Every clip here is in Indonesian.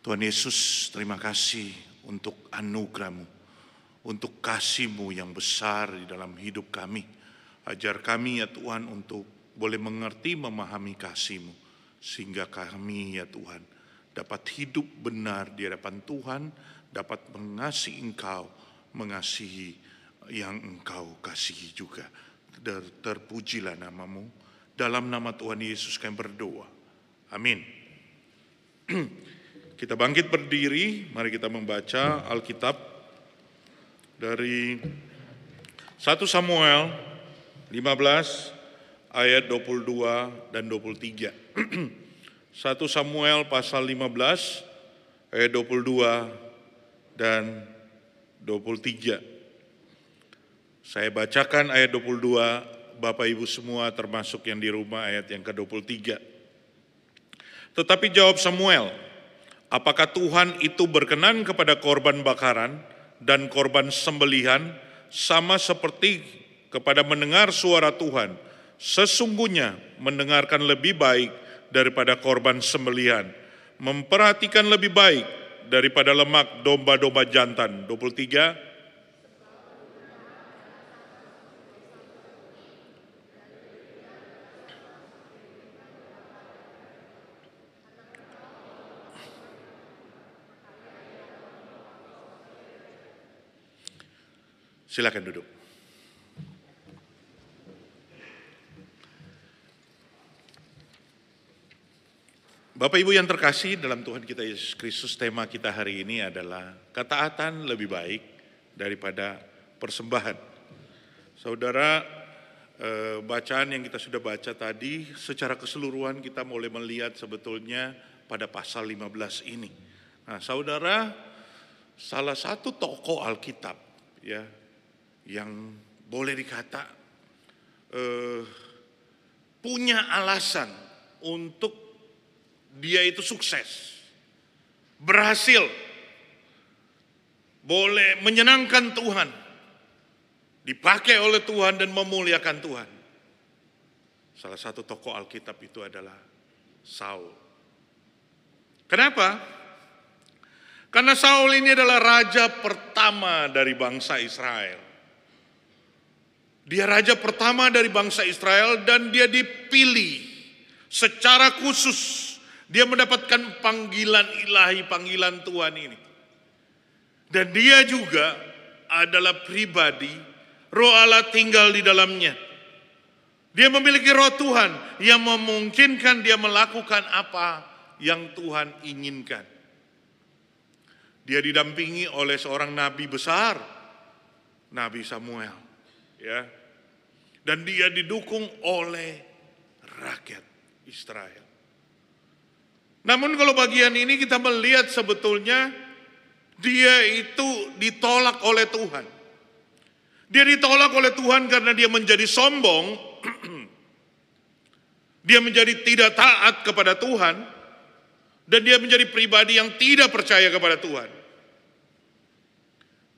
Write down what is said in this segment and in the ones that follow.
Tuhan Yesus, terima kasih untuk anugerahmu, untuk kasihmu yang besar di dalam hidup kami. Ajar kami ya Tuhan untuk boleh mengerti, memahami kasihmu. Sehingga kami ya Tuhan dapat hidup benar di hadapan Tuhan, dapat mengasihi Engkau, mengasihi yang Engkau kasihi juga. Terpujilah namamu. Dalam nama Tuhan Yesus kami berdoa. Amin. Kita bangkit berdiri, mari kita membaca Alkitab dari 1 Samuel 15 ayat 22 dan 23. 1 Samuel pasal 15 ayat 22 dan 23. Saya bacakan ayat 22, Bapak Ibu semua termasuk yang di rumah ayat yang ke-23. Tetapi jawab Samuel, Apakah Tuhan itu berkenan kepada korban bakaran dan korban sembelihan sama seperti kepada mendengar suara Tuhan? Sesungguhnya mendengarkan lebih baik daripada korban sembelihan, memperhatikan lebih baik daripada lemak domba-domba jantan. 23 Silakan duduk. Bapak Ibu yang terkasih dalam Tuhan kita Yesus Kristus, tema kita hari ini adalah ketaatan lebih baik daripada persembahan. Saudara, eh, bacaan yang kita sudah baca tadi, secara keseluruhan kita mulai melihat sebetulnya pada pasal 15 ini. Nah, saudara, salah satu tokoh Alkitab, ya, yang boleh dikata uh, punya alasan untuk dia itu sukses, berhasil, boleh menyenangkan Tuhan, dipakai oleh Tuhan dan memuliakan Tuhan. Salah satu tokoh Alkitab itu adalah Saul. Kenapa? Karena Saul ini adalah raja pertama dari bangsa Israel. Dia raja pertama dari bangsa Israel dan dia dipilih secara khusus. Dia mendapatkan panggilan ilahi, panggilan Tuhan ini. Dan dia juga adalah pribadi, roh Allah tinggal di dalamnya. Dia memiliki roh Tuhan yang memungkinkan dia melakukan apa yang Tuhan inginkan. Dia didampingi oleh seorang nabi besar, Nabi Samuel. Ya, dan dia didukung oleh rakyat Israel. Namun kalau bagian ini kita melihat sebetulnya dia itu ditolak oleh Tuhan. Dia ditolak oleh Tuhan karena dia menjadi sombong. dia menjadi tidak taat kepada Tuhan. Dan dia menjadi pribadi yang tidak percaya kepada Tuhan.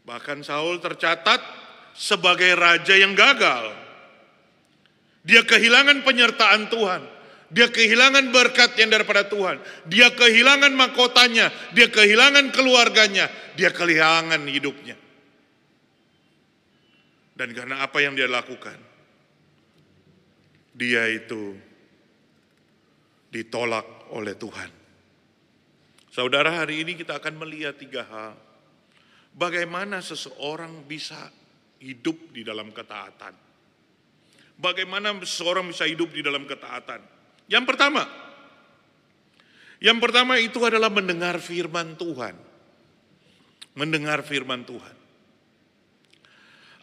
Bahkan Saul tercatat sebagai raja yang gagal. Dia kehilangan penyertaan Tuhan. Dia kehilangan berkat yang daripada Tuhan. Dia kehilangan mahkotanya. Dia kehilangan keluarganya. Dia kehilangan hidupnya. Dan karena apa yang dia lakukan, dia itu ditolak oleh Tuhan. Saudara, hari ini kita akan melihat tiga hal. Bagaimana seseorang bisa hidup di dalam ketaatan. Bagaimana seseorang bisa hidup di dalam ketaatan? Yang pertama, yang pertama itu adalah mendengar firman Tuhan. Mendengar firman Tuhan.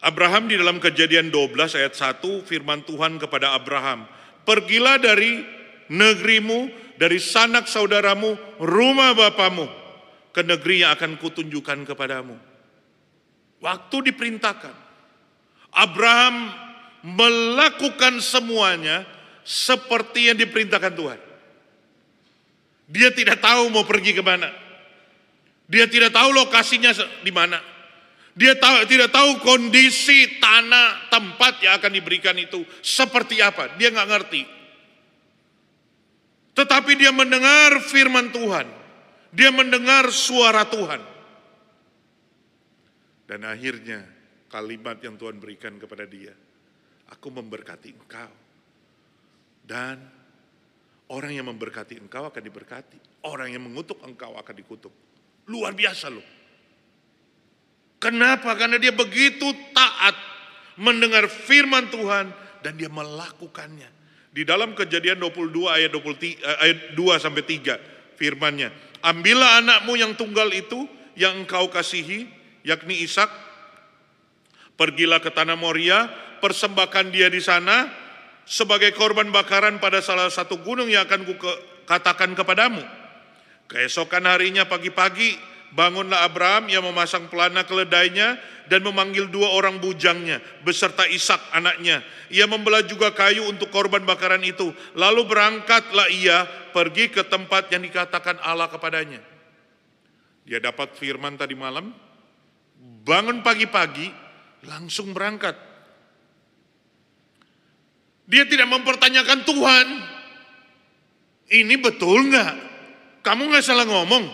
Abraham di dalam kejadian 12 ayat 1 firman Tuhan kepada Abraham. Pergilah dari negerimu, dari sanak saudaramu, rumah bapamu, ke negeri yang akan kutunjukkan kepadamu. Waktu diperintahkan, Abraham melakukan semuanya seperti yang diperintahkan Tuhan. Dia tidak tahu mau pergi ke mana. Dia tidak tahu lokasinya di mana. Dia tahu, tidak tahu kondisi tanah tempat yang akan diberikan itu seperti apa. Dia nggak ngerti. Tetapi dia mendengar firman Tuhan. Dia mendengar suara Tuhan. Dan akhirnya kalimat yang Tuhan berikan kepada dia, aku memberkati engkau. Dan orang yang memberkati engkau akan diberkati. Orang yang mengutuk engkau akan dikutuk. Luar biasa loh. Kenapa? Karena dia begitu taat mendengar firman Tuhan dan dia melakukannya. Di dalam kejadian 22 ayat 23, eh, ayat 2 sampai 3 firmannya. Ambillah anakmu yang tunggal itu yang engkau kasihi, yakni Ishak. Pergilah ke tanah Moria, persembahkan dia di sana sebagai korban bakaran pada salah satu gunung yang akan katakan kepadamu. Keesokan harinya pagi-pagi bangunlah Abraham yang memasang pelana keledainya dan memanggil dua orang bujangnya beserta Ishak anaknya. Ia membelah juga kayu untuk korban bakaran itu. Lalu berangkatlah ia pergi ke tempat yang dikatakan Allah kepadanya. Dia dapat firman tadi malam, bangun pagi-pagi, langsung berangkat. Dia tidak mempertanyakan Tuhan, ini betul nggak? Kamu nggak salah ngomong.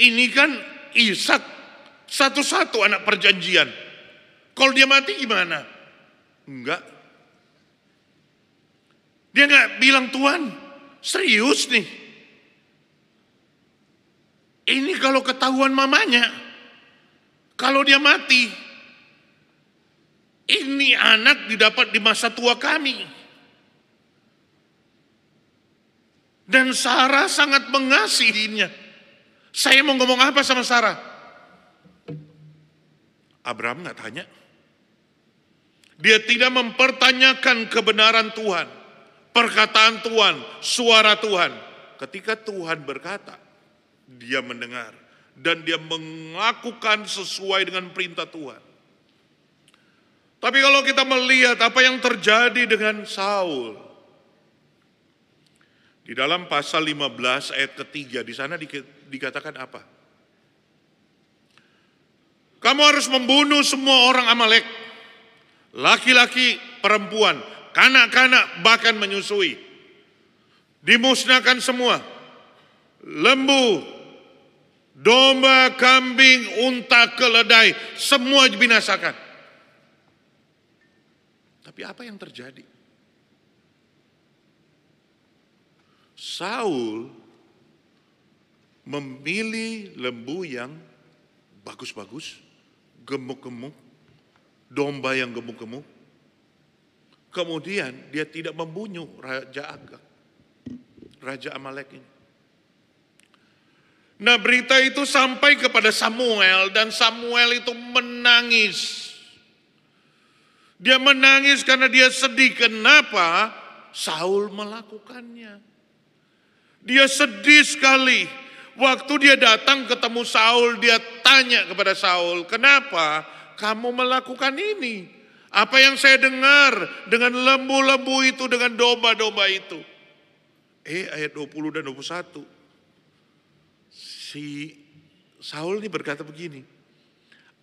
Ini kan Ishak satu-satu anak perjanjian. Kalau dia mati gimana? Enggak. Dia nggak bilang Tuhan, serius nih. Ini kalau ketahuan mamanya, kalau dia mati, ini anak didapat di masa tua kami. Dan Sarah sangat mengasihinya. Saya mau ngomong apa sama Sarah? Abraham nggak tanya. Dia tidak mempertanyakan kebenaran Tuhan, perkataan Tuhan, suara Tuhan. Ketika Tuhan berkata, dia mendengar dan dia melakukan sesuai dengan perintah Tuhan. Tapi kalau kita melihat apa yang terjadi dengan Saul, di dalam pasal 15 ayat ketiga, di sana dikatakan apa? Kamu harus membunuh semua orang Amalek. Laki-laki, perempuan, kanak-kanak, bahkan menyusui. Dimusnahkan semua. Lembu, domba, kambing, unta, keledai, semua dibinasakan. Tapi apa yang terjadi? Saul memilih lembu yang bagus-bagus, gemuk-gemuk, domba yang gemuk-gemuk. Kemudian dia tidak membunuh Raja Agag, Raja Amalek ini. Nah berita itu sampai kepada Samuel dan Samuel itu menangis. Dia menangis karena dia sedih. Kenapa? Saul melakukannya. Dia sedih sekali. Waktu dia datang ketemu Saul, dia tanya kepada Saul, kenapa kamu melakukan ini? Apa yang saya dengar dengan lembu-lembu itu, dengan domba-domba itu. Eh ayat 20 dan 21 si Saul ini berkata begini,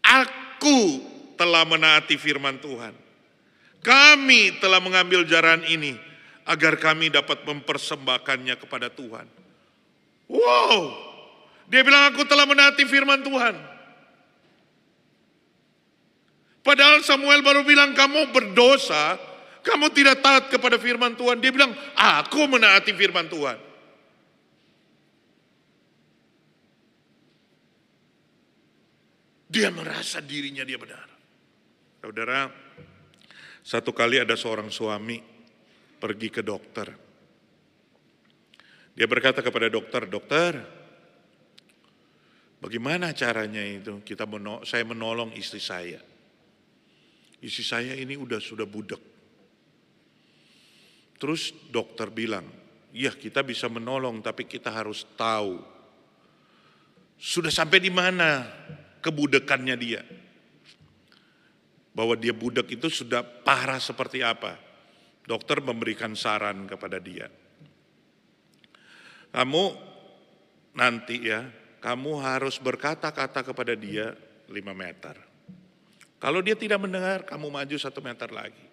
Aku telah menaati firman Tuhan. Kami telah mengambil jaran ini agar kami dapat mempersembahkannya kepada Tuhan. Wow, dia bilang aku telah menaati firman Tuhan. Padahal Samuel baru bilang kamu berdosa, kamu tidak taat kepada firman Tuhan. Dia bilang aku menaati firman Tuhan. Dia merasa dirinya dia benar. Saudara, satu kali ada seorang suami pergi ke dokter. Dia berkata kepada dokter, dokter, bagaimana caranya itu kita menol saya menolong istri saya. Istri saya ini udah sudah budek. Terus dokter bilang, ya kita bisa menolong tapi kita harus tahu sudah sampai di mana kebudekannya dia. Bahwa dia budak itu sudah parah seperti apa. Dokter memberikan saran kepada dia. Kamu nanti ya, kamu harus berkata-kata kepada dia 5 meter. Kalau dia tidak mendengar, kamu maju satu meter lagi.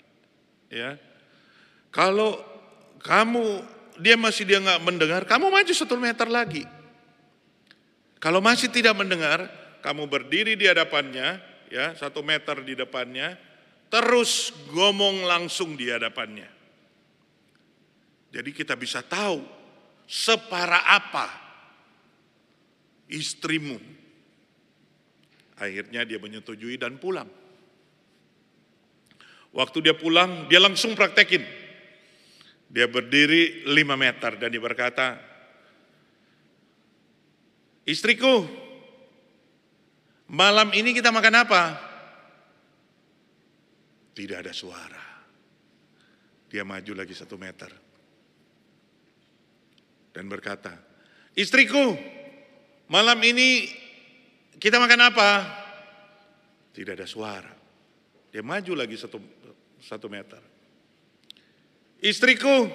Ya, kalau kamu dia masih dia nggak mendengar, kamu maju satu meter lagi. Kalau masih tidak mendengar, kamu berdiri di hadapannya, ya satu meter di depannya, terus ngomong langsung di hadapannya. Jadi kita bisa tahu separah apa istrimu. Akhirnya dia menyetujui dan pulang. Waktu dia pulang, dia langsung praktekin. Dia berdiri lima meter dan dia berkata, Istriku, malam ini kita makan apa? Tidak ada suara. Dia maju lagi satu meter. Dan berkata, istriku, malam ini kita makan apa? Tidak ada suara. Dia maju lagi satu, satu meter. Istriku,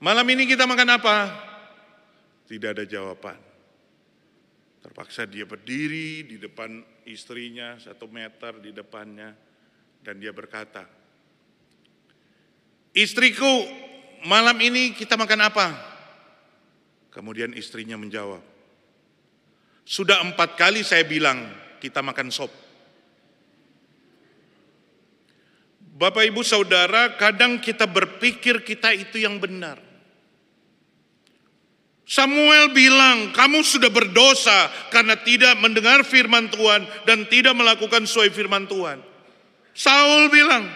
malam ini kita makan apa? Tidak ada jawaban. Terpaksa dia berdiri di depan istrinya satu meter di depannya dan dia berkata, Istriku, malam ini kita makan apa? Kemudian istrinya menjawab, Sudah empat kali saya bilang kita makan sop. Bapak ibu saudara, kadang kita berpikir kita itu yang benar. Samuel bilang, kamu sudah berdosa karena tidak mendengar firman Tuhan dan tidak melakukan sesuai firman Tuhan. Saul bilang,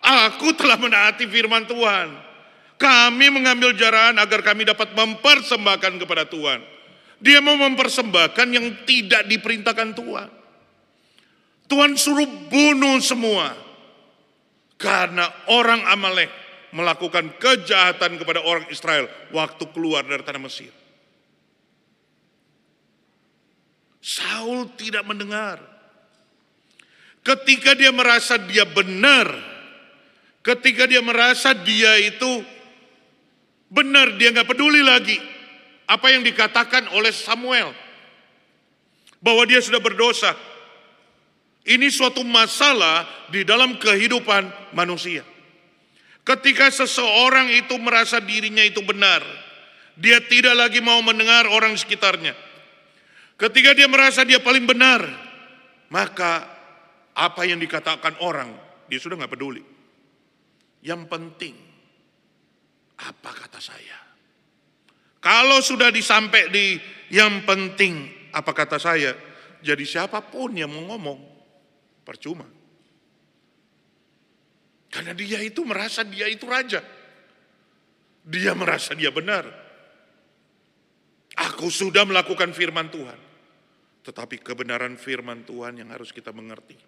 aku telah menaati firman Tuhan. Kami mengambil jarahan agar kami dapat mempersembahkan kepada Tuhan. Dia mau mempersembahkan yang tidak diperintahkan Tuhan. Tuhan suruh bunuh semua. Karena orang Amalek melakukan kejahatan kepada orang Israel waktu keluar dari tanah Mesir. Saul tidak mendengar. Ketika dia merasa dia benar, ketika dia merasa dia itu benar, dia nggak peduli lagi apa yang dikatakan oleh Samuel bahwa dia sudah berdosa. Ini suatu masalah di dalam kehidupan manusia. Ketika seseorang itu merasa dirinya itu benar, dia tidak lagi mau mendengar orang sekitarnya. Ketika dia merasa dia paling benar, maka apa yang dikatakan orang, dia sudah nggak peduli. Yang penting, apa kata saya? Kalau sudah disampai di yang penting, apa kata saya? Jadi siapa pun yang mau ngomong, percuma. Karena dia itu merasa dia itu raja. Dia merasa dia benar. Aku sudah melakukan firman Tuhan. Tetapi kebenaran firman Tuhan yang harus kita mengerti.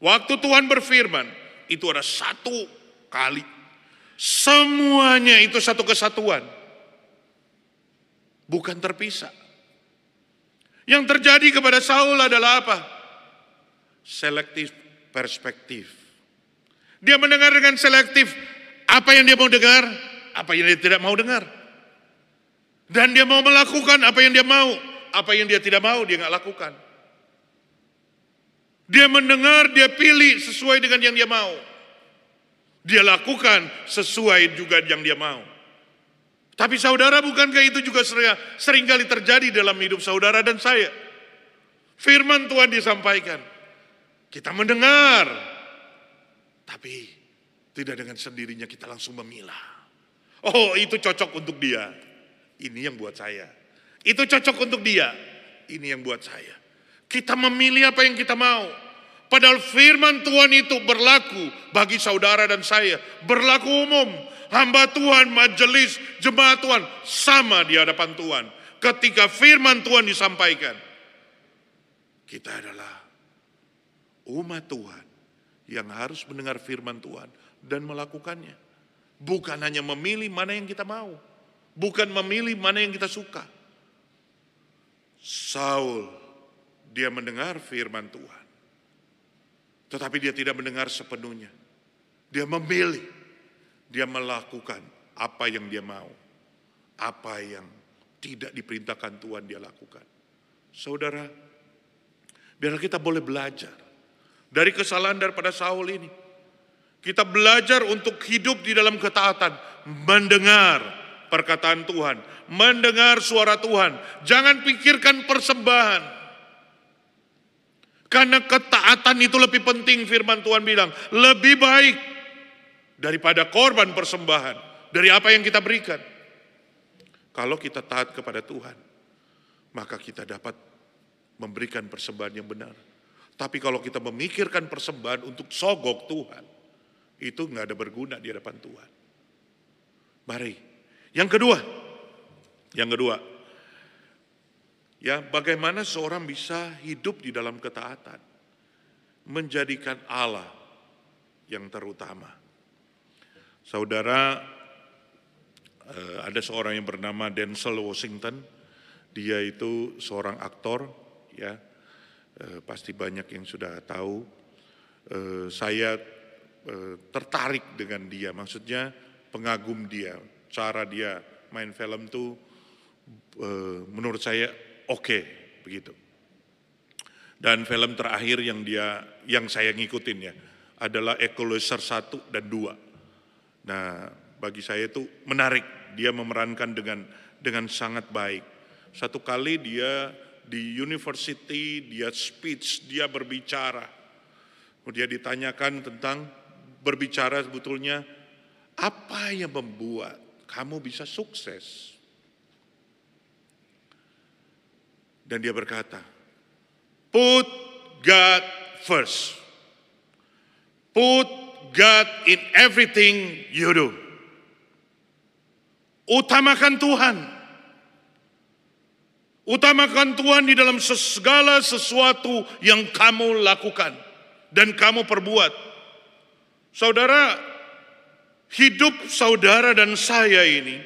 Waktu Tuhan berfirman, itu ada satu kali. Semuanya itu satu kesatuan. Bukan terpisah. Yang terjadi kepada Saul adalah apa? Selektif perspektif. Dia mendengar dengan selektif apa yang dia mau dengar, apa yang dia tidak mau dengar. Dan dia mau melakukan apa yang dia mau, apa yang dia tidak mau dia nggak lakukan. Dia mendengar, dia pilih sesuai dengan yang dia mau. Dia lakukan sesuai juga yang dia mau. Tapi saudara bukankah itu juga sering, sering kali terjadi dalam hidup saudara dan saya? Firman Tuhan disampaikan. Kita mendengar, tapi tidak dengan sendirinya kita langsung memilah. Oh itu cocok untuk dia. Ini yang buat saya. Itu cocok untuk dia. Ini yang buat saya. Kita memilih apa yang kita mau. Padahal firman Tuhan itu berlaku bagi saudara dan saya. Berlaku umum. Hamba Tuhan, majelis, jemaat Tuhan sama di hadapan Tuhan. Ketika firman Tuhan disampaikan. Kita adalah umat Tuhan yang harus mendengar firman Tuhan dan melakukannya. Bukan hanya memilih mana yang kita mau, bukan memilih mana yang kita suka. Saul, dia mendengar firman Tuhan, tetapi dia tidak mendengar sepenuhnya. Dia memilih, dia melakukan apa yang dia mau, apa yang tidak diperintahkan Tuhan dia lakukan. Saudara, biar kita boleh belajar dari kesalahan daripada Saul ini. Kita belajar untuk hidup di dalam ketaatan, mendengar perkataan Tuhan, mendengar suara Tuhan. Jangan pikirkan persembahan. Karena ketaatan itu lebih penting firman Tuhan bilang. Lebih baik daripada korban persembahan. Dari apa yang kita berikan. Kalau kita taat kepada Tuhan. Maka kita dapat memberikan persembahan yang benar. Tapi kalau kita memikirkan persembahan untuk sogok Tuhan, itu nggak ada berguna di hadapan Tuhan. Mari. Yang kedua, yang kedua, ya bagaimana seorang bisa hidup di dalam ketaatan, menjadikan Allah yang terutama. Saudara, eh, ada seorang yang bernama Denzel Washington, dia itu seorang aktor, ya pasti banyak yang sudah tahu. Eh, saya eh, tertarik dengan dia, maksudnya pengagum dia, cara dia main film tuh eh, menurut saya oke okay, begitu. Dan film terakhir yang dia yang saya ngikutin ya adalah Equalizer 1 dan 2. Nah, bagi saya itu menarik, dia memerankan dengan dengan sangat baik. Satu kali dia di university, dia speech, dia berbicara. Dia ditanyakan tentang berbicara sebetulnya apa yang membuat kamu bisa sukses. Dan dia berkata, put God first. Put God in everything you do. Utamakan Tuhan Utamakan Tuhan di dalam segala sesuatu yang kamu lakukan dan kamu perbuat. Saudara, hidup saudara dan saya ini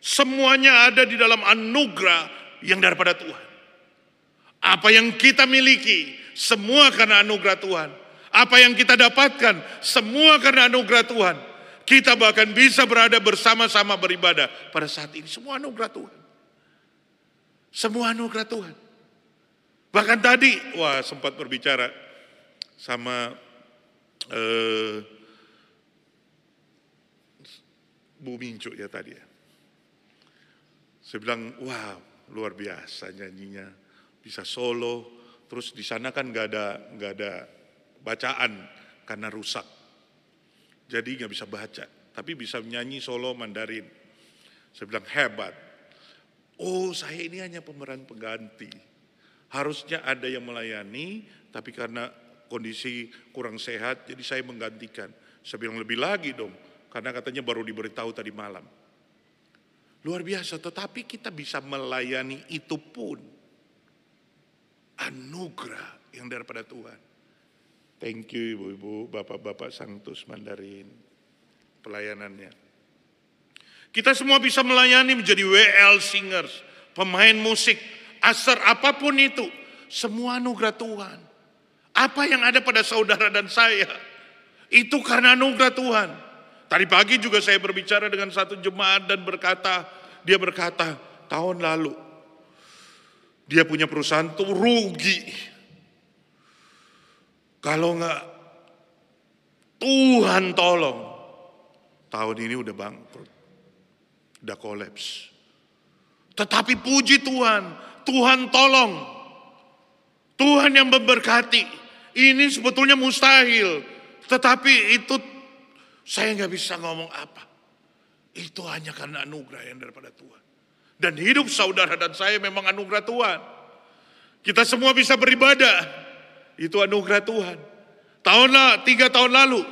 semuanya ada di dalam anugerah yang daripada Tuhan. Apa yang kita miliki semua karena anugerah Tuhan. Apa yang kita dapatkan semua karena anugerah Tuhan. Kita bahkan bisa berada bersama-sama beribadah pada saat ini semua anugerah Tuhan. Semua anugerah Tuhan. Bahkan tadi, wah sempat berbicara sama eh, Bu Mincu ya tadi ya. Saya bilang, wow luar biasa nyanyinya. Bisa solo, terus di sana kan nggak ada nggak ada bacaan karena rusak. Jadi nggak bisa baca, tapi bisa nyanyi solo Mandarin. Saya bilang hebat, Oh saya ini hanya pemeran pengganti. Harusnya ada yang melayani, tapi karena kondisi kurang sehat, jadi saya menggantikan. Saya bilang lebih lagi dong, karena katanya baru diberitahu tadi malam. Luar biasa, tetapi kita bisa melayani itu pun anugerah yang daripada Tuhan. Thank you ibu-ibu, bapak-bapak Sanctus Mandarin pelayanannya. Kita semua bisa melayani menjadi WL singers, pemain musik, asar apa pun itu. Semua anugerah Tuhan. Apa yang ada pada saudara dan saya, itu karena anugerah Tuhan. Tadi pagi juga saya berbicara dengan satu jemaat dan berkata, dia berkata, tahun lalu dia punya perusahaan tuh rugi. Kalau enggak Tuhan tolong, tahun ini udah bangkrut udah kolaps. Tetapi puji Tuhan, Tuhan tolong. Tuhan yang memberkati. Ini sebetulnya mustahil. Tetapi itu saya nggak bisa ngomong apa. Itu hanya karena anugerah yang daripada Tuhan. Dan hidup saudara dan saya memang anugerah Tuhan. Kita semua bisa beribadah. Itu anugerah Tuhan. Tahun tiga tahun lalu.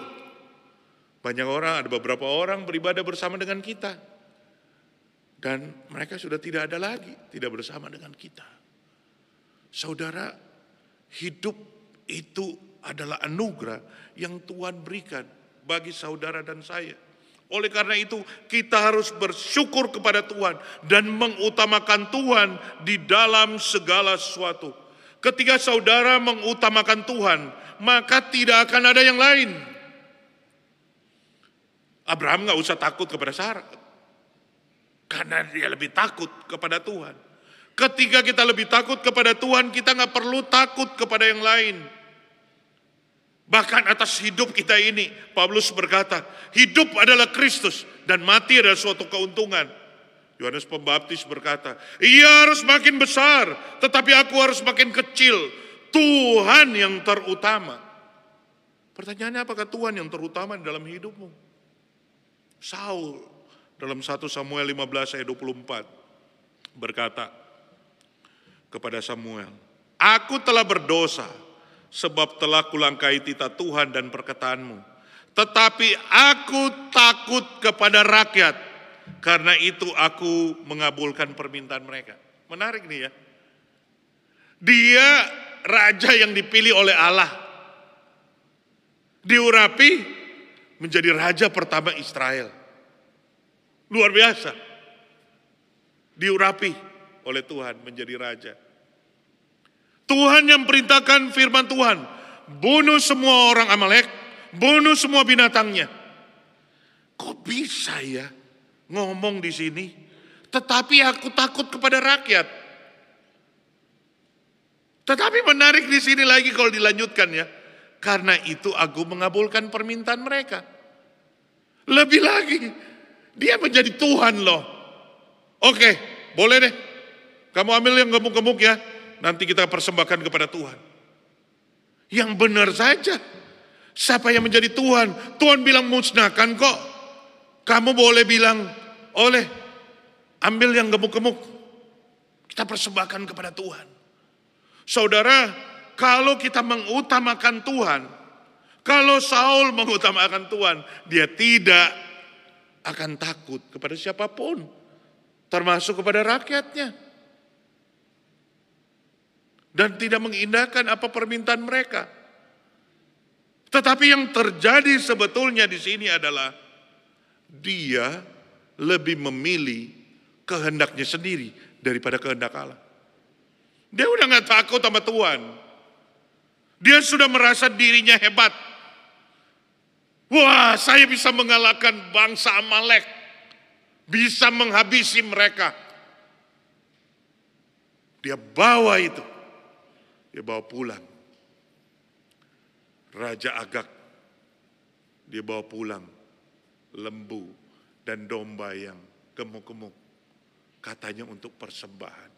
Banyak orang, ada beberapa orang beribadah bersama dengan kita. Dan mereka sudah tidak ada lagi, tidak bersama dengan kita. Saudara, hidup itu adalah anugerah yang Tuhan berikan bagi saudara dan saya. Oleh karena itu, kita harus bersyukur kepada Tuhan dan mengutamakan Tuhan di dalam segala sesuatu. Ketika saudara mengutamakan Tuhan, maka tidak akan ada yang lain. Abraham nggak usah takut kepada Sarah, karena dia lebih takut kepada Tuhan. Ketika kita lebih takut kepada Tuhan, kita nggak perlu takut kepada yang lain. Bahkan atas hidup kita ini, Paulus berkata, hidup adalah Kristus dan mati adalah suatu keuntungan. Yohanes Pembaptis berkata, "Ia harus makin besar, tetapi aku harus makin kecil. Tuhan yang terutama." Pertanyaannya apakah Tuhan yang terutama dalam hidupmu? Saul dalam 1 Samuel 15 ayat 24 berkata kepada Samuel, "Aku telah berdosa sebab telah kulangkai titah Tuhan dan perkataanmu. Tetapi aku takut kepada rakyat karena itu aku mengabulkan permintaan mereka. Menarik nih ya. Dia raja yang dipilih oleh Allah. Diurapi menjadi raja pertama Israel. Luar biasa. Diurapi oleh Tuhan menjadi raja. Tuhan yang perintahkan firman Tuhan. Bunuh semua orang Amalek. Bunuh semua binatangnya. Kok bisa ya? ngomong di sini, tetapi aku takut kepada rakyat. Tetapi menarik di sini lagi kalau dilanjutkan ya. Karena itu aku mengabulkan permintaan mereka. Lebih lagi, dia menjadi Tuhan loh. Oke, boleh deh. Kamu ambil yang gemuk-gemuk ya. Nanti kita persembahkan kepada Tuhan. Yang benar saja. Siapa yang menjadi Tuhan? Tuhan bilang musnahkan kok. Kamu boleh bilang oleh ambil yang gemuk-gemuk. Kita persembahkan kepada Tuhan. Saudara, kalau kita mengutamakan Tuhan, kalau Saul mengutamakan Tuhan, dia tidak akan takut kepada siapa pun, termasuk kepada rakyatnya. Dan tidak mengindahkan apa permintaan mereka. Tetapi yang terjadi sebetulnya di sini adalah dia lebih memilih kehendaknya sendiri daripada kehendak Allah. Dia udah nggak takut sama Tuhan. Dia sudah merasa dirinya hebat. Wah, saya bisa mengalahkan bangsa Amalek. Bisa menghabisi mereka. Dia bawa itu. Dia bawa pulang. Raja Agak. Dia bawa pulang lembu dan domba yang gemuk-gemuk. Katanya untuk persembahan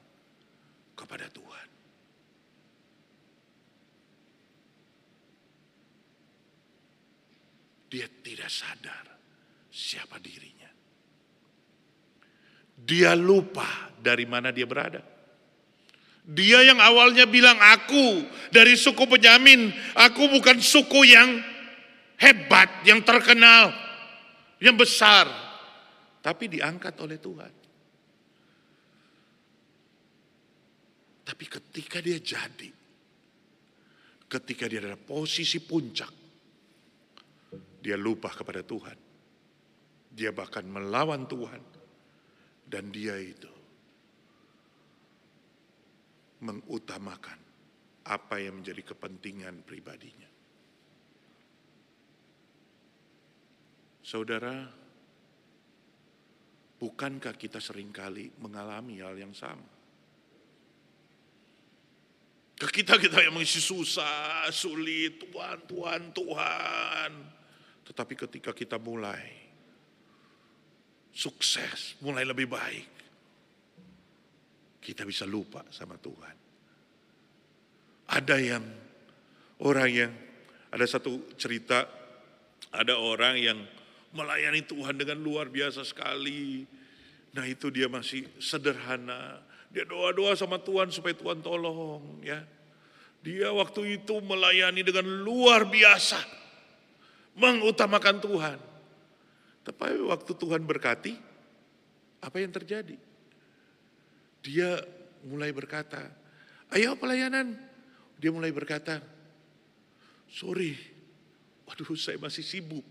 kepada Tuhan. Dia tidak sadar siapa dirinya. Dia lupa dari mana dia berada. Dia yang awalnya bilang aku dari suku penjamin, aku bukan suku yang hebat, yang terkenal, yang besar tapi diangkat oleh Tuhan. Tapi ketika dia jadi, ketika dia ada posisi puncak, dia lupa kepada Tuhan. Dia bahkan melawan Tuhan. Dan dia itu mengutamakan apa yang menjadi kepentingan pribadinya. Saudara, Bukankah kita sering kali mengalami hal yang sama? Kita kita yang mengisi susah, sulit, Tuhan, Tuhan, Tuhan. Tetapi ketika kita mulai sukses, mulai lebih baik, kita bisa lupa sama Tuhan. Ada yang orang yang ada satu cerita, ada orang yang melayani Tuhan dengan luar biasa sekali. Nah itu dia masih sederhana. Dia doa-doa sama Tuhan supaya Tuhan tolong ya. Dia waktu itu melayani dengan luar biasa. Mengutamakan Tuhan. Tapi waktu Tuhan berkati, apa yang terjadi? Dia mulai berkata, ayo pelayanan. Dia mulai berkata, sorry, waduh saya masih sibuk.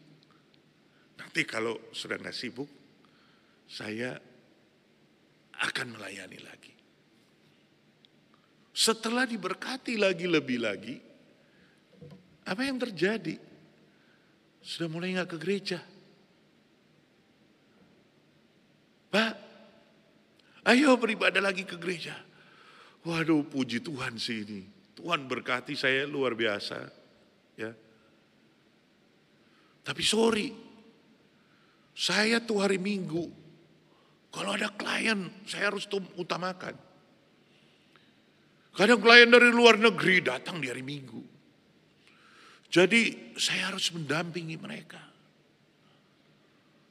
Nanti kalau sudah nggak sibuk, saya akan melayani lagi. Setelah diberkati lagi lebih lagi, apa yang terjadi? Sudah mulai nggak ke gereja. Pak, ayo beribadah lagi ke gereja. Waduh, puji Tuhan sih ini. Tuhan berkati saya luar biasa. Ya. Tapi sorry, saya tuh hari Minggu Kalau ada klien, saya harus utamakan. Kadang klien dari luar negeri datang di hari Minggu. Jadi saya harus mendampingi mereka.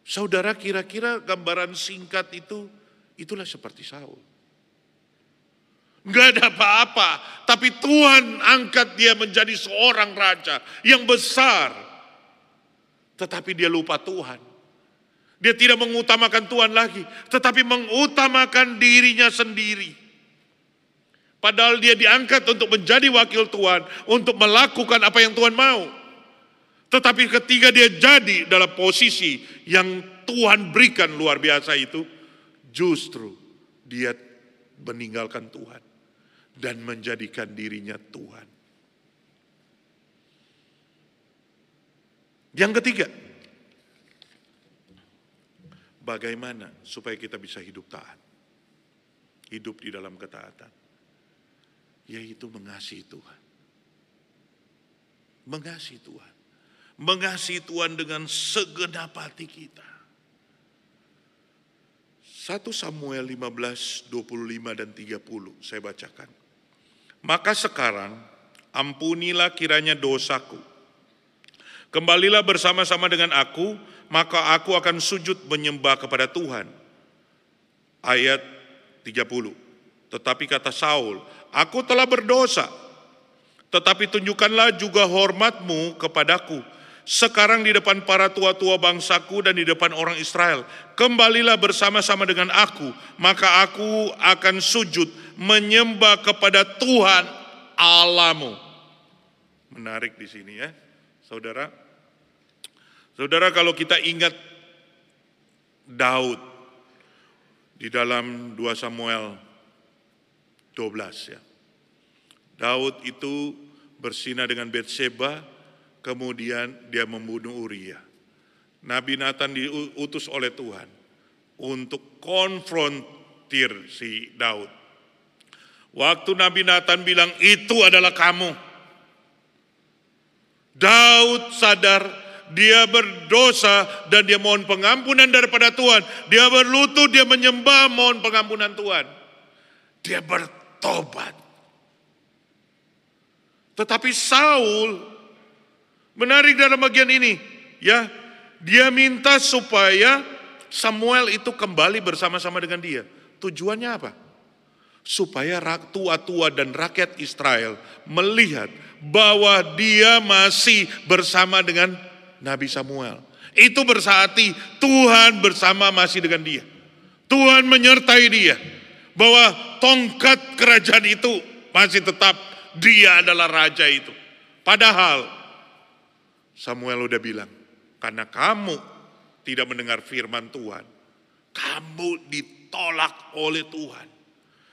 Saudara kira-kira gambaran singkat itu, itulah seperti Saul. Enggak ada apa-apa, tapi Tuhan angkat dia menjadi seorang raja yang besar. Tetapi dia lupa Tuhan. Dia tidak mengutamakan Tuhan lagi, tetapi mengutamakan dirinya sendiri. Padahal dia diangkat untuk menjadi wakil Tuhan, untuk melakukan apa yang Tuhan mau. Tetapi ketika dia jadi dalam posisi yang Tuhan berikan luar biasa itu, justru dia meninggalkan Tuhan dan menjadikan dirinya Tuhan. Yang ketiga, bagaimana supaya kita bisa hidup taat? Hidup di dalam ketaatan yaitu mengasihi Tuhan. Mengasihi Tuhan. Mengasihi Tuhan dengan segenap hati kita. 1 Samuel 15, 25 dan 30 saya bacakan. Maka sekarang ampunilah kiranya dosaku. Kembalilah bersama-sama dengan aku, maka aku akan sujud menyembah kepada Tuhan. Ayat 30. Tetapi kata Saul, aku telah berdosa. Tetapi tunjukkanlah juga hormatmu kepadaku. Sekarang di depan para tua-tua bangsaku dan di depan orang Israel. Kembalilah bersama-sama dengan aku. Maka aku akan sujud menyembah kepada Tuhan Alamu. Menarik di sini ya, saudara. Saudara kalau kita ingat Daud di dalam 2 Samuel 12 ya. Daud itu bersina dengan Betseba, kemudian dia membunuh Uria. Nabi Nathan diutus oleh Tuhan untuk konfrontir si Daud. Waktu Nabi Nathan bilang itu adalah kamu. Daud sadar dia berdosa dan dia mohon pengampunan daripada Tuhan. Dia berlutut, dia menyembah mohon pengampunan Tuhan. Dia bertobat. Tetapi Saul menarik dalam bagian ini, ya. Dia minta supaya Samuel itu kembali bersama-sama dengan dia. Tujuannya apa? Supaya tua-tua dan rakyat Israel melihat bahwa dia masih bersama dengan Nabi Samuel. Itu bersaati Tuhan bersama masih dengan dia. Tuhan menyertai dia. Bahwa tongkat kerajaan itu masih tetap dia adalah raja itu. Padahal Samuel udah bilang, karena kamu tidak mendengar firman Tuhan, kamu ditolak oleh Tuhan.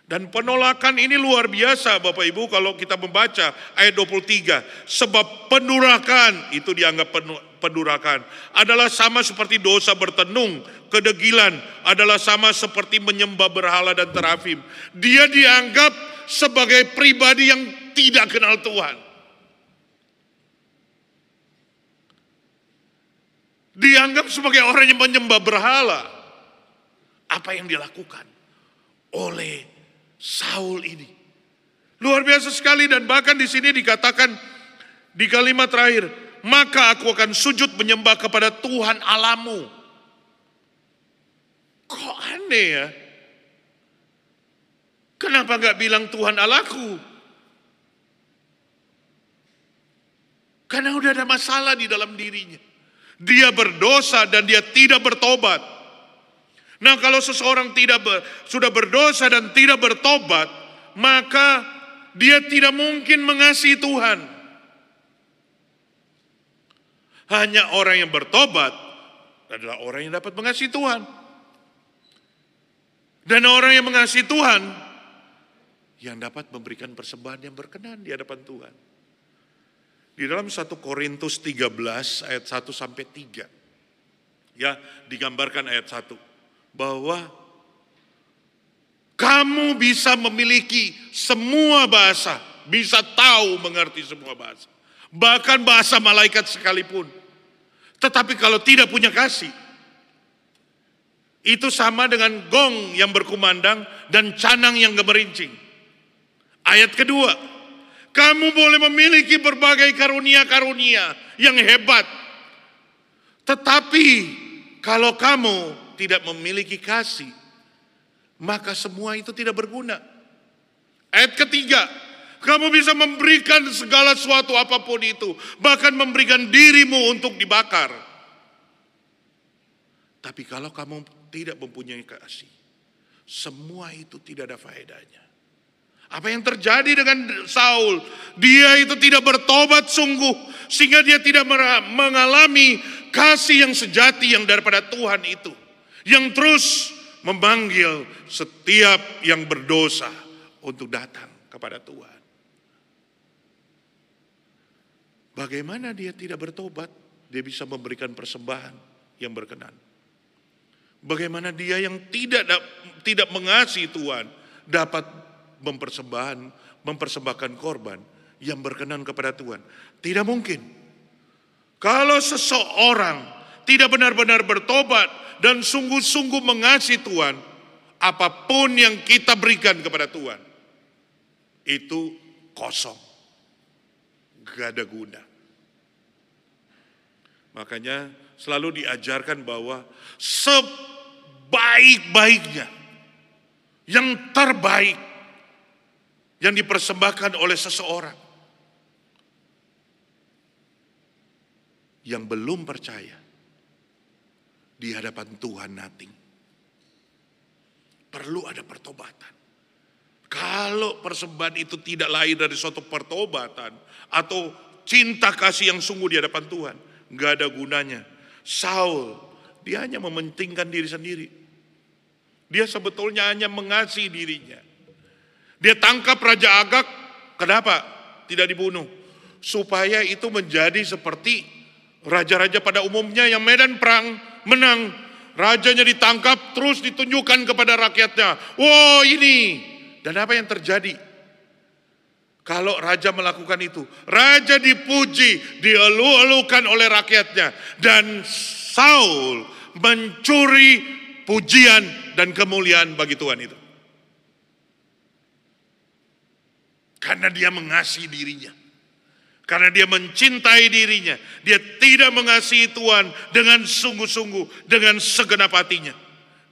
Dan penolakan ini luar biasa Bapak Ibu kalau kita membaca ayat 23. Sebab pendurakan, itu dianggap pendurakan, adalah sama seperti dosa bertenung, kedegilan, adalah sama seperti menyembah berhala dan terafim. Dia dianggap sebagai pribadi yang tidak kenal Tuhan. Dianggap sebagai orang yang menyembah berhala. Apa yang dilakukan oleh Saul ini. Luar biasa sekali dan bahkan di sini dikatakan di kalimat terakhir, maka aku akan sujud menyembah kepada Tuhan alamu. Kok aneh ya? Kenapa nggak bilang Tuhan Allahku? Karena udah ada masalah di dalam dirinya. Dia berdosa dan dia tidak bertobat. Nah kalau seseorang tidak ber, sudah berdosa dan tidak bertobat, maka dia tidak mungkin mengasihi Tuhan. Hanya orang yang bertobat adalah orang yang dapat mengasihi Tuhan. Dan orang yang mengasihi Tuhan yang dapat memberikan persembahan yang berkenan di hadapan Tuhan. Di dalam 1 Korintus 13 ayat 1 sampai 3. Ya, digambarkan ayat 1 bahwa kamu bisa memiliki semua bahasa, bisa tahu mengerti semua bahasa. Bahkan bahasa malaikat sekalipun. Tetapi kalau tidak punya kasih, Itu sama dengan gong yang berkumandang dan canang yang gemerincing. Ayat kedua, kamu boleh memiliki berbagai karunia-karunia yang hebat. Tetapi kalau kamu tidak memiliki kasih, maka semua itu tidak berguna. Ayat ketiga, kamu bisa memberikan segala sesuatu apa pun itu, bahkan memberikan dirimu untuk dibakar. Tapi kalau kamu tidak mempunyai kasih, semua itu tidak ada faedahnya. Apa yang terjadi dengan Saul? Dia itu tidak bertobat sungguh sehingga dia tidak mengalami kasih yang sejati yang daripada Tuhan itu. Yang terus memanggil setiap yang berdosa untuk datang kepada Tuhan. Bagaimana dia tidak bertobat? Dia bisa memberikan persembahan yang berkenan. Bagaimana dia yang tidak tidak mengasihi Tuhan dapat mempersembahkan mempersembahkan korban yang berkenan kepada Tuhan? Tidak mungkin. Kalau seseorang tidak benar-benar bertobat dan sungguh-sungguh mengasihi Tuhan, apa pun yang kita berikan kepada Tuhan itu kosong. Gak ada guna. Makanya selalu diajarkan bahwa sebaik-baiknya, yang terbaik, yang dipersembahkan oleh seseorang yang belum percaya di hadapan Tuhan nothing. Perlu ada pertobatan. Kalau persembahan itu tidak lahir dari suatu pertobatan atau cinta kasih yang sungguh di hadapan Tuhan, nggak ada gunanya. Saul, dia hanya mementingkan diri sendiri. Dia sebetulnya hanya mengasihi dirinya. Dia tangkap Raja Agak, kenapa tidak dibunuh? Supaya itu menjadi seperti raja-raja pada umumnya yang medan perang menang. Rajanya ditangkap terus ditunjukkan kepada rakyatnya. Wow ini. Dan apa yang terjadi? Kalau raja melakukan itu, raja dipuji, dielu-elukan oleh rakyatnya, dan Saul mencuri pujian dan kemuliaan bagi Tuhan itu. Karena dia mengasihi dirinya. Karena dia mencintai dirinya. Dia tidak mengasihi Tuhan dengan sungguh-sungguh, dengan segenap hatinya.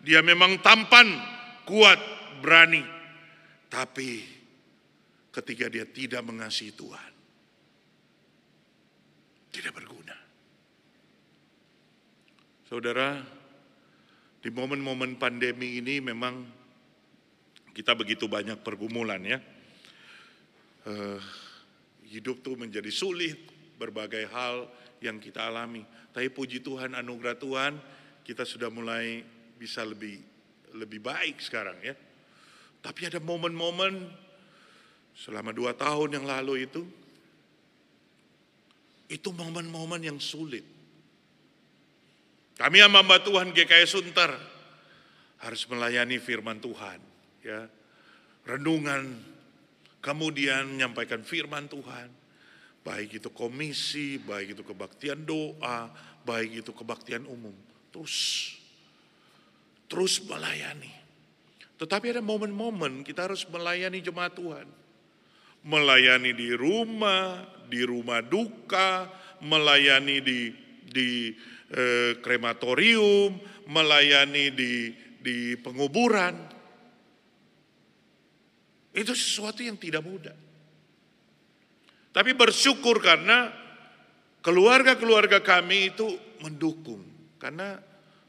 Dia memang tampan, kuat, berani. Tapi ketika dia tidak mengasihi Tuhan, tidak berguna. Saudara, di momen-momen pandemi ini memang kita begitu banyak pergumulan ya uh, hidup tuh menjadi sulit, berbagai hal yang kita alami. Tapi puji Tuhan, anugerah Tuhan, kita sudah mulai bisa lebih lebih baik sekarang ya. Tapi ada momen-momen selama dua tahun yang lalu itu, itu momen-momen yang sulit. Kami hamba Tuhan GKS Sunter harus melayani firman Tuhan, ya. Renungan kemudian menyampaikan firman Tuhan, baik itu komisi, baik itu kebaktian doa, baik itu kebaktian umum, terus terus melayani. Tetapi ada momen-momen kita harus melayani jemaat Tuhan. Melayani di rumah, di rumah duka, melayani di di eh, krematorium, melayani di di penguburan. Itu sesuatu yang tidak mudah. Tapi bersyukur karena keluarga-keluarga kami itu mendukung. Karena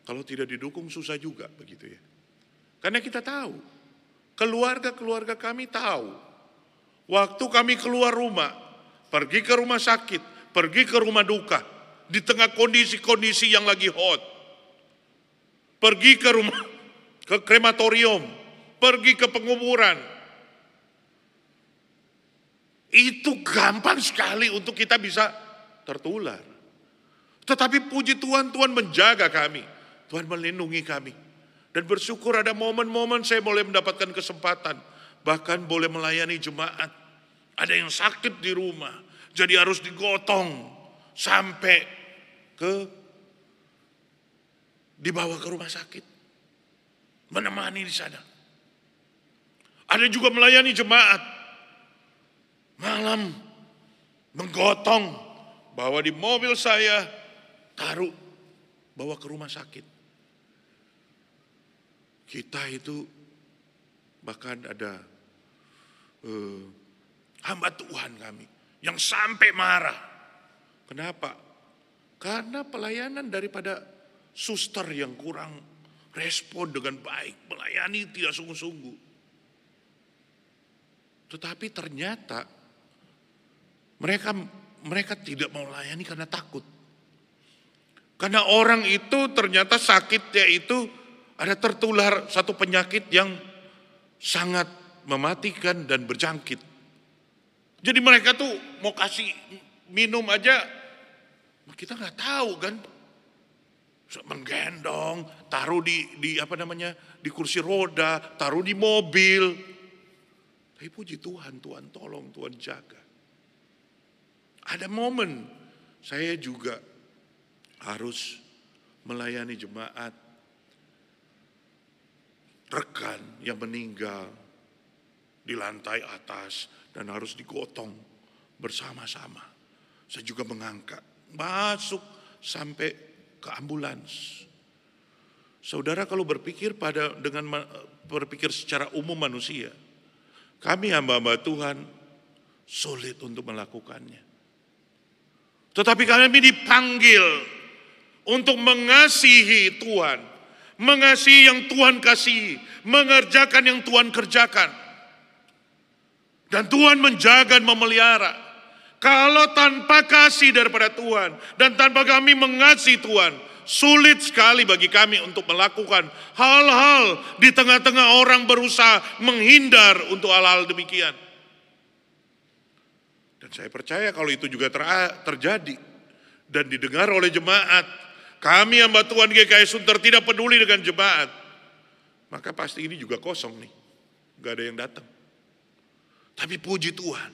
kalau tidak didukung susah juga begitu ya. Karena kita tahu, keluarga-keluarga kami tahu. Waktu kami keluar rumah, pergi ke rumah sakit, pergi ke rumah duka, di tengah kondisi-kondisi yang lagi hot. Pergi ke rumah, ke krematorium, pergi ke penguburan, itu gampang sekali untuk kita bisa tertular. Tetapi puji Tuhan, Tuhan menjaga kami. Tuhan melindungi kami. Dan bersyukur ada momen-momen saya boleh mendapatkan kesempatan. Bahkan boleh melayani jemaat. Ada yang sakit di rumah. Jadi harus digotong sampai ke dibawa ke rumah sakit. menemani di sana. Ada juga melayani jemaat. Malam menggotong bawa di mobil saya taruh bawa ke rumah sakit. Kita itu bahkan ada uh, hamba Tuhan kami yang sampai marah. Kenapa? Karena pelayanan daripada suster yang kurang respon dengan baik, melayani tidak sungguh-sungguh. Tetapi ternyata mereka mereka tidak mau melayani karena takut. Karena orang itu ternyata sakitnya itu ada tertular satu penyakit yang sangat mematikan dan berjangkit. Jadi mereka tuh mau kasih minum aja, kita nggak tahu kan. Menggendong, taruh di, di apa namanya di kursi roda, taruh di mobil. Tapi puji Tuhan, Tuhan tolong, Tuhan jaga. Ada momen saya juga harus melayani jemaat rekan yang meninggal di lantai atas dan harus digotong bersama-sama. Saya juga mengangkat, masuk sampai ke ambulans. Saudara kalau berpikir pada dengan berpikir secara umum manusia, kami hamba-hamba Tuhan sulit untuk melakukannya. Tetapi kami dipanggil untuk mengasihi Tuhan, mengasihi yang Tuhan kasih, mengerjakan yang Tuhan kerjakan. Dan Tuhan menjaga dan memelihara. Kalau tanpa kasih daripada Tuhan dan tanpa kami mengasihi Tuhan, sulit sekali bagi kami untuk melakukan hal-hal di tengah-tengah orang berusaha menghindar untuk hal-hal demikian. Dan saya percaya kalau itu juga ter terjadi dan didengar oleh jemaat, kami hamba Tuhan GKI Sunter tidak peduli dengan jemaat, maka pasti ini juga kosong nih, gak ada yang datang. Tapi puji Tuhan,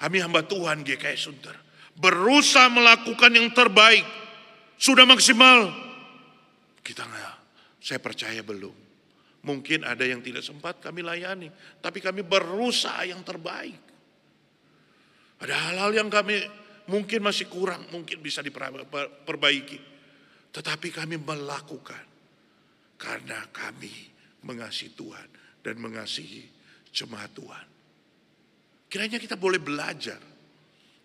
kami hamba Tuhan GKI Sunter berusaha melakukan yang terbaik. Sudah maksimal? Kita nggak, saya percaya belum. Mungkin ada yang tidak sempat kami layani, tapi kami berusaha yang terbaik. Ada hal-hal yang kami mungkin masih kurang, mungkin bisa diperbaiki. Tetapi kami melakukan karena kami mengasihi Tuhan dan mengasihi jemaat Tuhan. Kiranya kita boleh belajar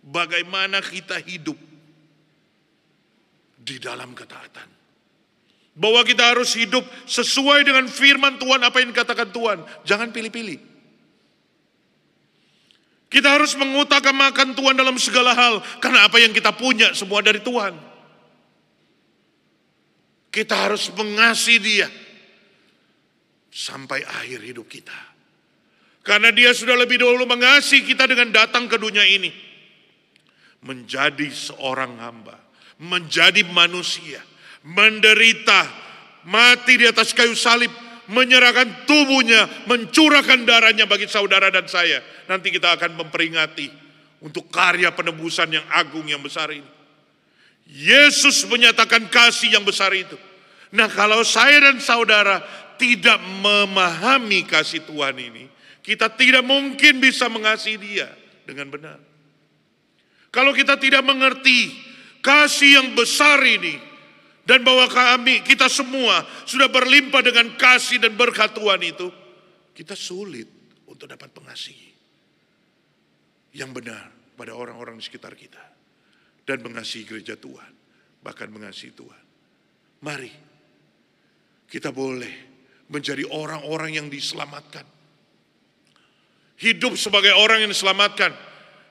bagaimana kita hidup di dalam ketaatan. Bahwa kita harus hidup sesuai dengan firman Tuhan apa yang dikatakan Tuhan. Jangan pilih-pilih. Kita harus mengutamakan Tuhan dalam segala hal. Karena apa yang kita punya semua dari Tuhan. Kita harus mengasihi dia. Sampai akhir hidup kita. Karena dia sudah lebih dahulu mengasihi kita dengan datang ke dunia ini. Menjadi seorang hamba. Menjadi manusia. Menderita. Mati di atas kayu salib. Menyerahkan tubuhnya. Mencurahkan darahnya bagi saudara dan saya. Nanti kita akan memperingati. Untuk karya penebusan yang agung yang besar ini. Yesus menyatakan kasih yang besar itu. Nah kalau saya dan saudara tidak memahami kasih Tuhan ini kita tidak mungkin bisa mengasihi dia dengan benar. Kalau kita tidak mengerti kasih yang besar ini dan bahwa kami, kita semua sudah berlimpah dengan kasih dan berkat Tuhan itu, kita sulit untuk dapat mengasihi yang benar pada orang-orang di sekitar kita dan mengasihi gereja Tuhan, bahkan mengasihi Tuhan. Mari kita boleh menjadi orang-orang yang diselamatkan Hidup sebagai orang yang diselamatkan.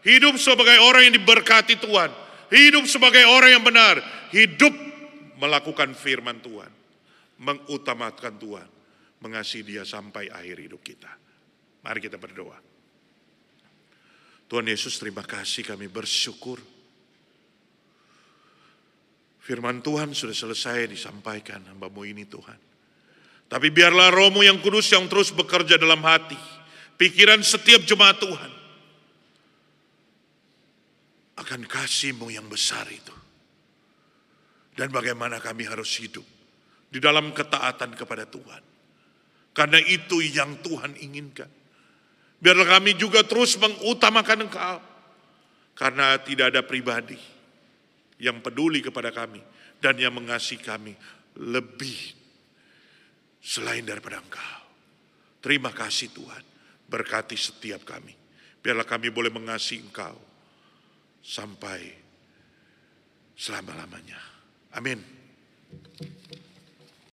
Hidup sebagai orang yang diberkati Tuhan. Hidup sebagai orang yang benar. Hidup melakukan firman Tuhan. Mengutamakan Tuhan. Mengasihi dia sampai akhir hidup kita. Mari kita berdoa. Tuhan Yesus terima kasih kami bersyukur. Firman Tuhan sudah selesai disampaikan hambamu ini Tuhan. Tapi biarlah rohmu yang kudus yang terus bekerja dalam hati pikiran setiap jemaat Tuhan akan kasihmu yang besar itu. Dan bagaimana kami harus hidup di dalam ketaatan kepada Tuhan. Karena itu yang Tuhan inginkan. Biarlah kami juga terus mengutamakan Engkau. Karena tidak ada pribadi yang peduli kepada kami dan yang mengasihi kami lebih selain daripada Engkau. Terima kasih Tuhan, berkati setiap kami. Biarlah kami boleh mengasihi Engkau sampai selama-lamanya. Amin.